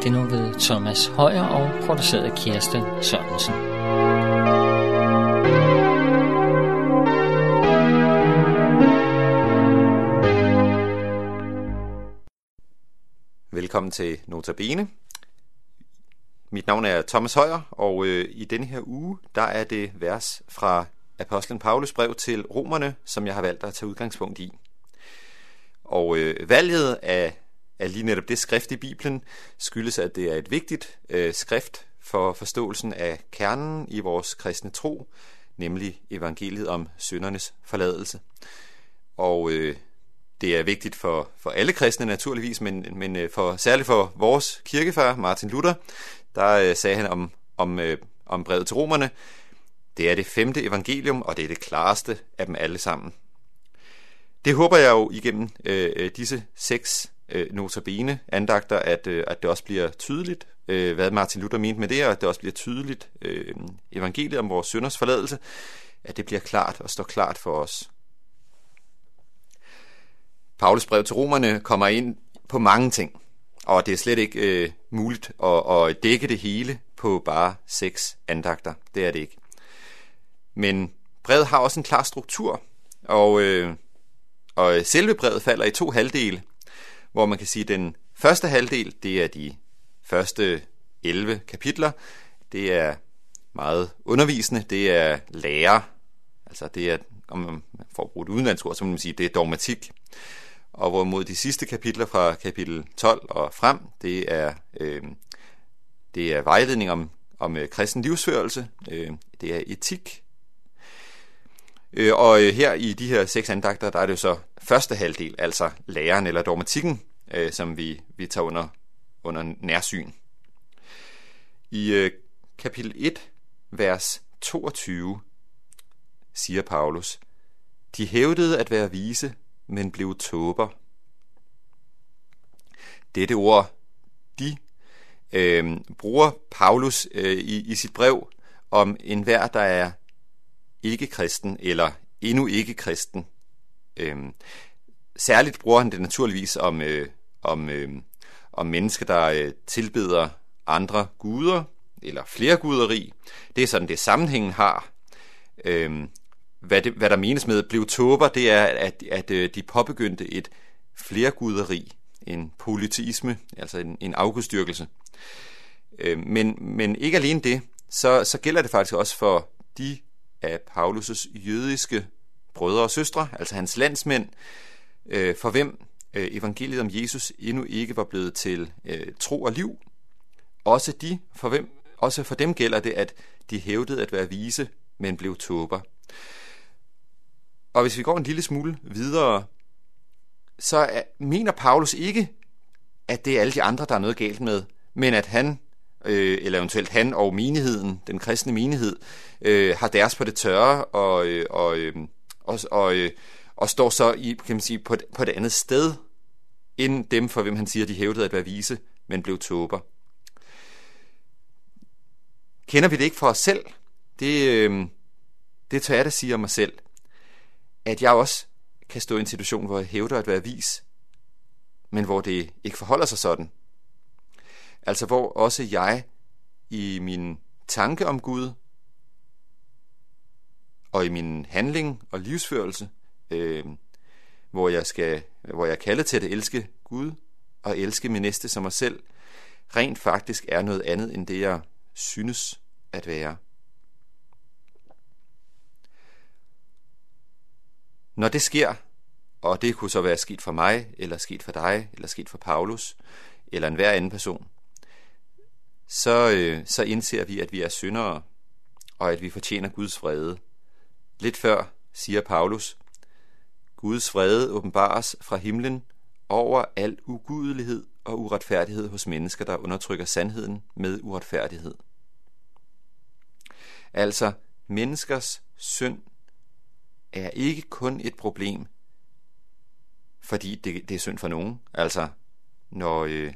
er det nu ved Thomas Højer og produceret af Kirsten Sørensen. Velkommen til Notabene. Mit navn er Thomas Højer, og øh, i denne her uge, der er det vers fra Apostlen Paulus brev til romerne, som jeg har valgt at tage udgangspunkt i. Og øh, valget af, at lige netop det skrift i Bibelen skyldes, at det er et vigtigt øh, skrift for forståelsen af kernen i vores kristne tro, nemlig evangeliet om syndernes forladelse. Og øh, det er vigtigt for, for alle kristne naturligvis, men, men øh, for, særligt for vores kirkefar, Martin Luther, der øh, sagde han om, om, øh, om brevet til romerne, det er det femte evangelium, og det er det klareste af dem alle sammen. Det håber jeg jo igennem øh, øh disse seks øh, notabene andagter, at, øh, at det også bliver tydeligt, øh, hvad Martin Luther mente med det, og at det også bliver tydeligt øh, evangeliet om vores synders forladelse, at det bliver klart og står klart for os. Paulus brev til romerne kommer ind på mange ting, og det er slet ikke øh, muligt at, at dække det hele på bare seks andagter. Det er det ikke. Men brevet har også en klar struktur, og, øh, og selve brevet falder i to halvdele, hvor man kan sige, at den første halvdel, det er de første 11 kapitler. Det er meget undervisende, det er lære, altså det er, om man får brugt et udenlandsord, så må man sige, det er dogmatik. Og hvorimod de sidste kapitler fra kapitel 12 og frem, det er, øh, det er vejledning om, om øh, kristen livsførelse, øh, det er etik, Øh, og øh, her i de her seks andagter, der er det jo så første halvdel, altså læren eller dogmatikken, øh, som vi, vi tager under, under nærsyn. I øh, kapitel 1, vers 22, siger Paulus, De hævdede at være vise, men blev tåber. Dette ord, de, øh, bruger Paulus øh, i, i sit brev om enhver, der er ikke-kristen eller endnu ikke kristen. Øhm, særligt bruger han det naturligvis om, øh, om, øh, om mennesker, der øh, tilbeder andre guder, eller flere guderi. Det er sådan, det sammenhængen har. Øhm, hvad, det, hvad der menes med blev tåber, det er, at, at øh, de påbegyndte et flerguderi, en politisme, altså en, en afgudstyrkelse. Øh, men, men ikke alene det, så, så gælder det faktisk også for de af Paulus' jødiske brødre og søstre, altså hans landsmænd, øh, for hvem øh, evangeliet om Jesus endnu ikke var blevet til øh, tro og liv. Også, de, for hvem, også for dem gælder det, at de hævdede at være vise, men blev tåber. Og hvis vi går en lille smule videre, så er, mener Paulus ikke, at det er alle de andre, der er noget galt med, men at han øh, eller eventuelt han og menigheden, den kristne menighed, øh, har deres på det tørre og, øh, og, øh, og, og, øh, og står så i, kan man sige, på, et, på et andet sted end dem, for hvem han siger, de hævdede at være vise, men blev tåber. Kender vi det ikke for os selv? Det, øh, det tør jeg da sige om mig selv, at jeg også kan stå i en situation, hvor jeg hævder at være vis, men hvor det ikke forholder sig sådan. Altså hvor også jeg i min tanke om Gud og i min handling og livsførelse, øh, hvor jeg skal, hvor jeg kalder til at elske Gud og elske min næste som mig selv, rent faktisk er noget andet end det, jeg synes at være. Når det sker, og det kunne så være sket for mig, eller sket for dig, eller sket for Paulus, eller en hver anden person, så, øh, så indser vi, at vi er syndere, og at vi fortjener Guds vrede. Lidt før siger Paulus, Guds vrede åbenbares fra himlen over al ugudelighed og uretfærdighed hos mennesker, der undertrykker sandheden med uretfærdighed. Altså, menneskers synd er ikke kun et problem, fordi det, det er synd for nogen. Altså, når, øh,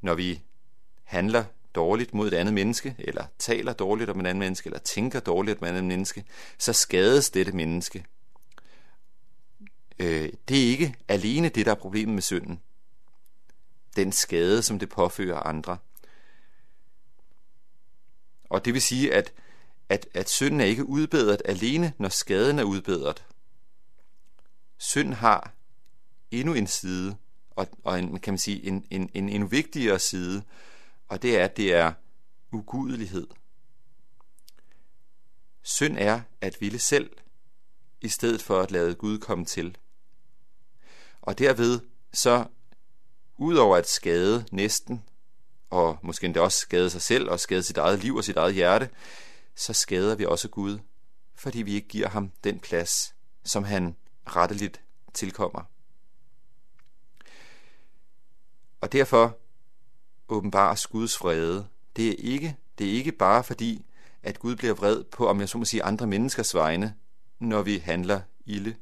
når vi handler dårligt mod et andet menneske, eller taler dårligt om et andet menneske, eller tænker dårligt om et andet menneske, så skades dette menneske. Øh, det er ikke alene det, der er problemet med synden. den skade, som det påfører andre. Og det vil sige, at, at, at synden er ikke udbedret alene, når skaden er udbedret. Synd har endnu en side, og, og en, kan man sige, en, en, en endnu vigtigere side, og det er, at det er ugudelighed. Synd er at ville selv, i stedet for at lade Gud komme til. Og derved så, udover at skade næsten, og måske endda også skade sig selv og skade sit eget liv og sit eget hjerte, så skader vi også Gud, fordi vi ikke giver ham den plads, som han retteligt tilkommer. Og derfor åbenbares Guds vrede. Det er ikke, det er ikke bare fordi, at Gud bliver vred på, om jeg så må sige, andre menneskers vegne, når vi handler ilde.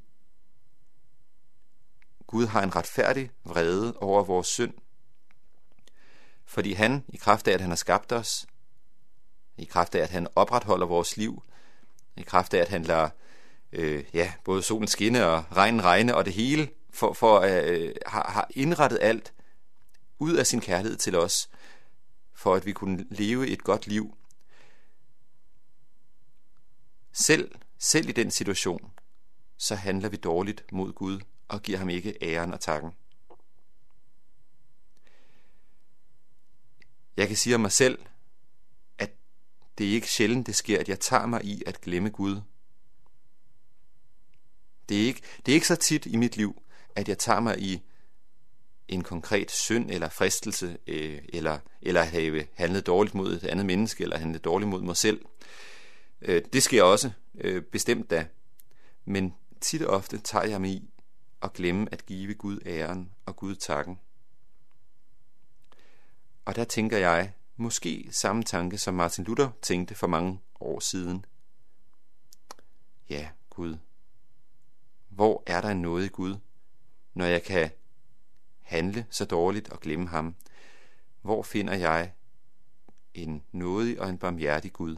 Gud har en retfærdig vrede over vores synd. Fordi han, i kraft af, at han har skabt os, i kraft af, at han opretholder vores liv, i kraft af, at han lader øh, ja, både solen skinne og regnen regne og det hele, for, for øh, har, har indrettet alt ud af sin kærlighed til os, for at vi kunne leve et godt liv. Selv, selv i den situation, så handler vi dårligt mod Gud og giver ham ikke æren og takken. Jeg kan sige om mig selv, at det er ikke sjældent, det sker, at jeg tager mig i at glemme Gud. Det er ikke, det er ikke så tit i mit liv, at jeg tager mig i en konkret synd eller fristelse, øh, eller, eller have handlet dårligt mod et andet menneske, eller handlet dårligt mod mig selv. Øh, det sker også, øh, bestemt da. Men tit og ofte tager jeg mig i at glemme at give Gud æren og Gud takken. Og der tænker jeg, måske samme tanke, som Martin Luther tænkte for mange år siden. Ja, Gud. Hvor er der noget i Gud, når jeg kan handle så dårligt og glemme ham? Hvor finder jeg en nådig og en barmhjertig Gud?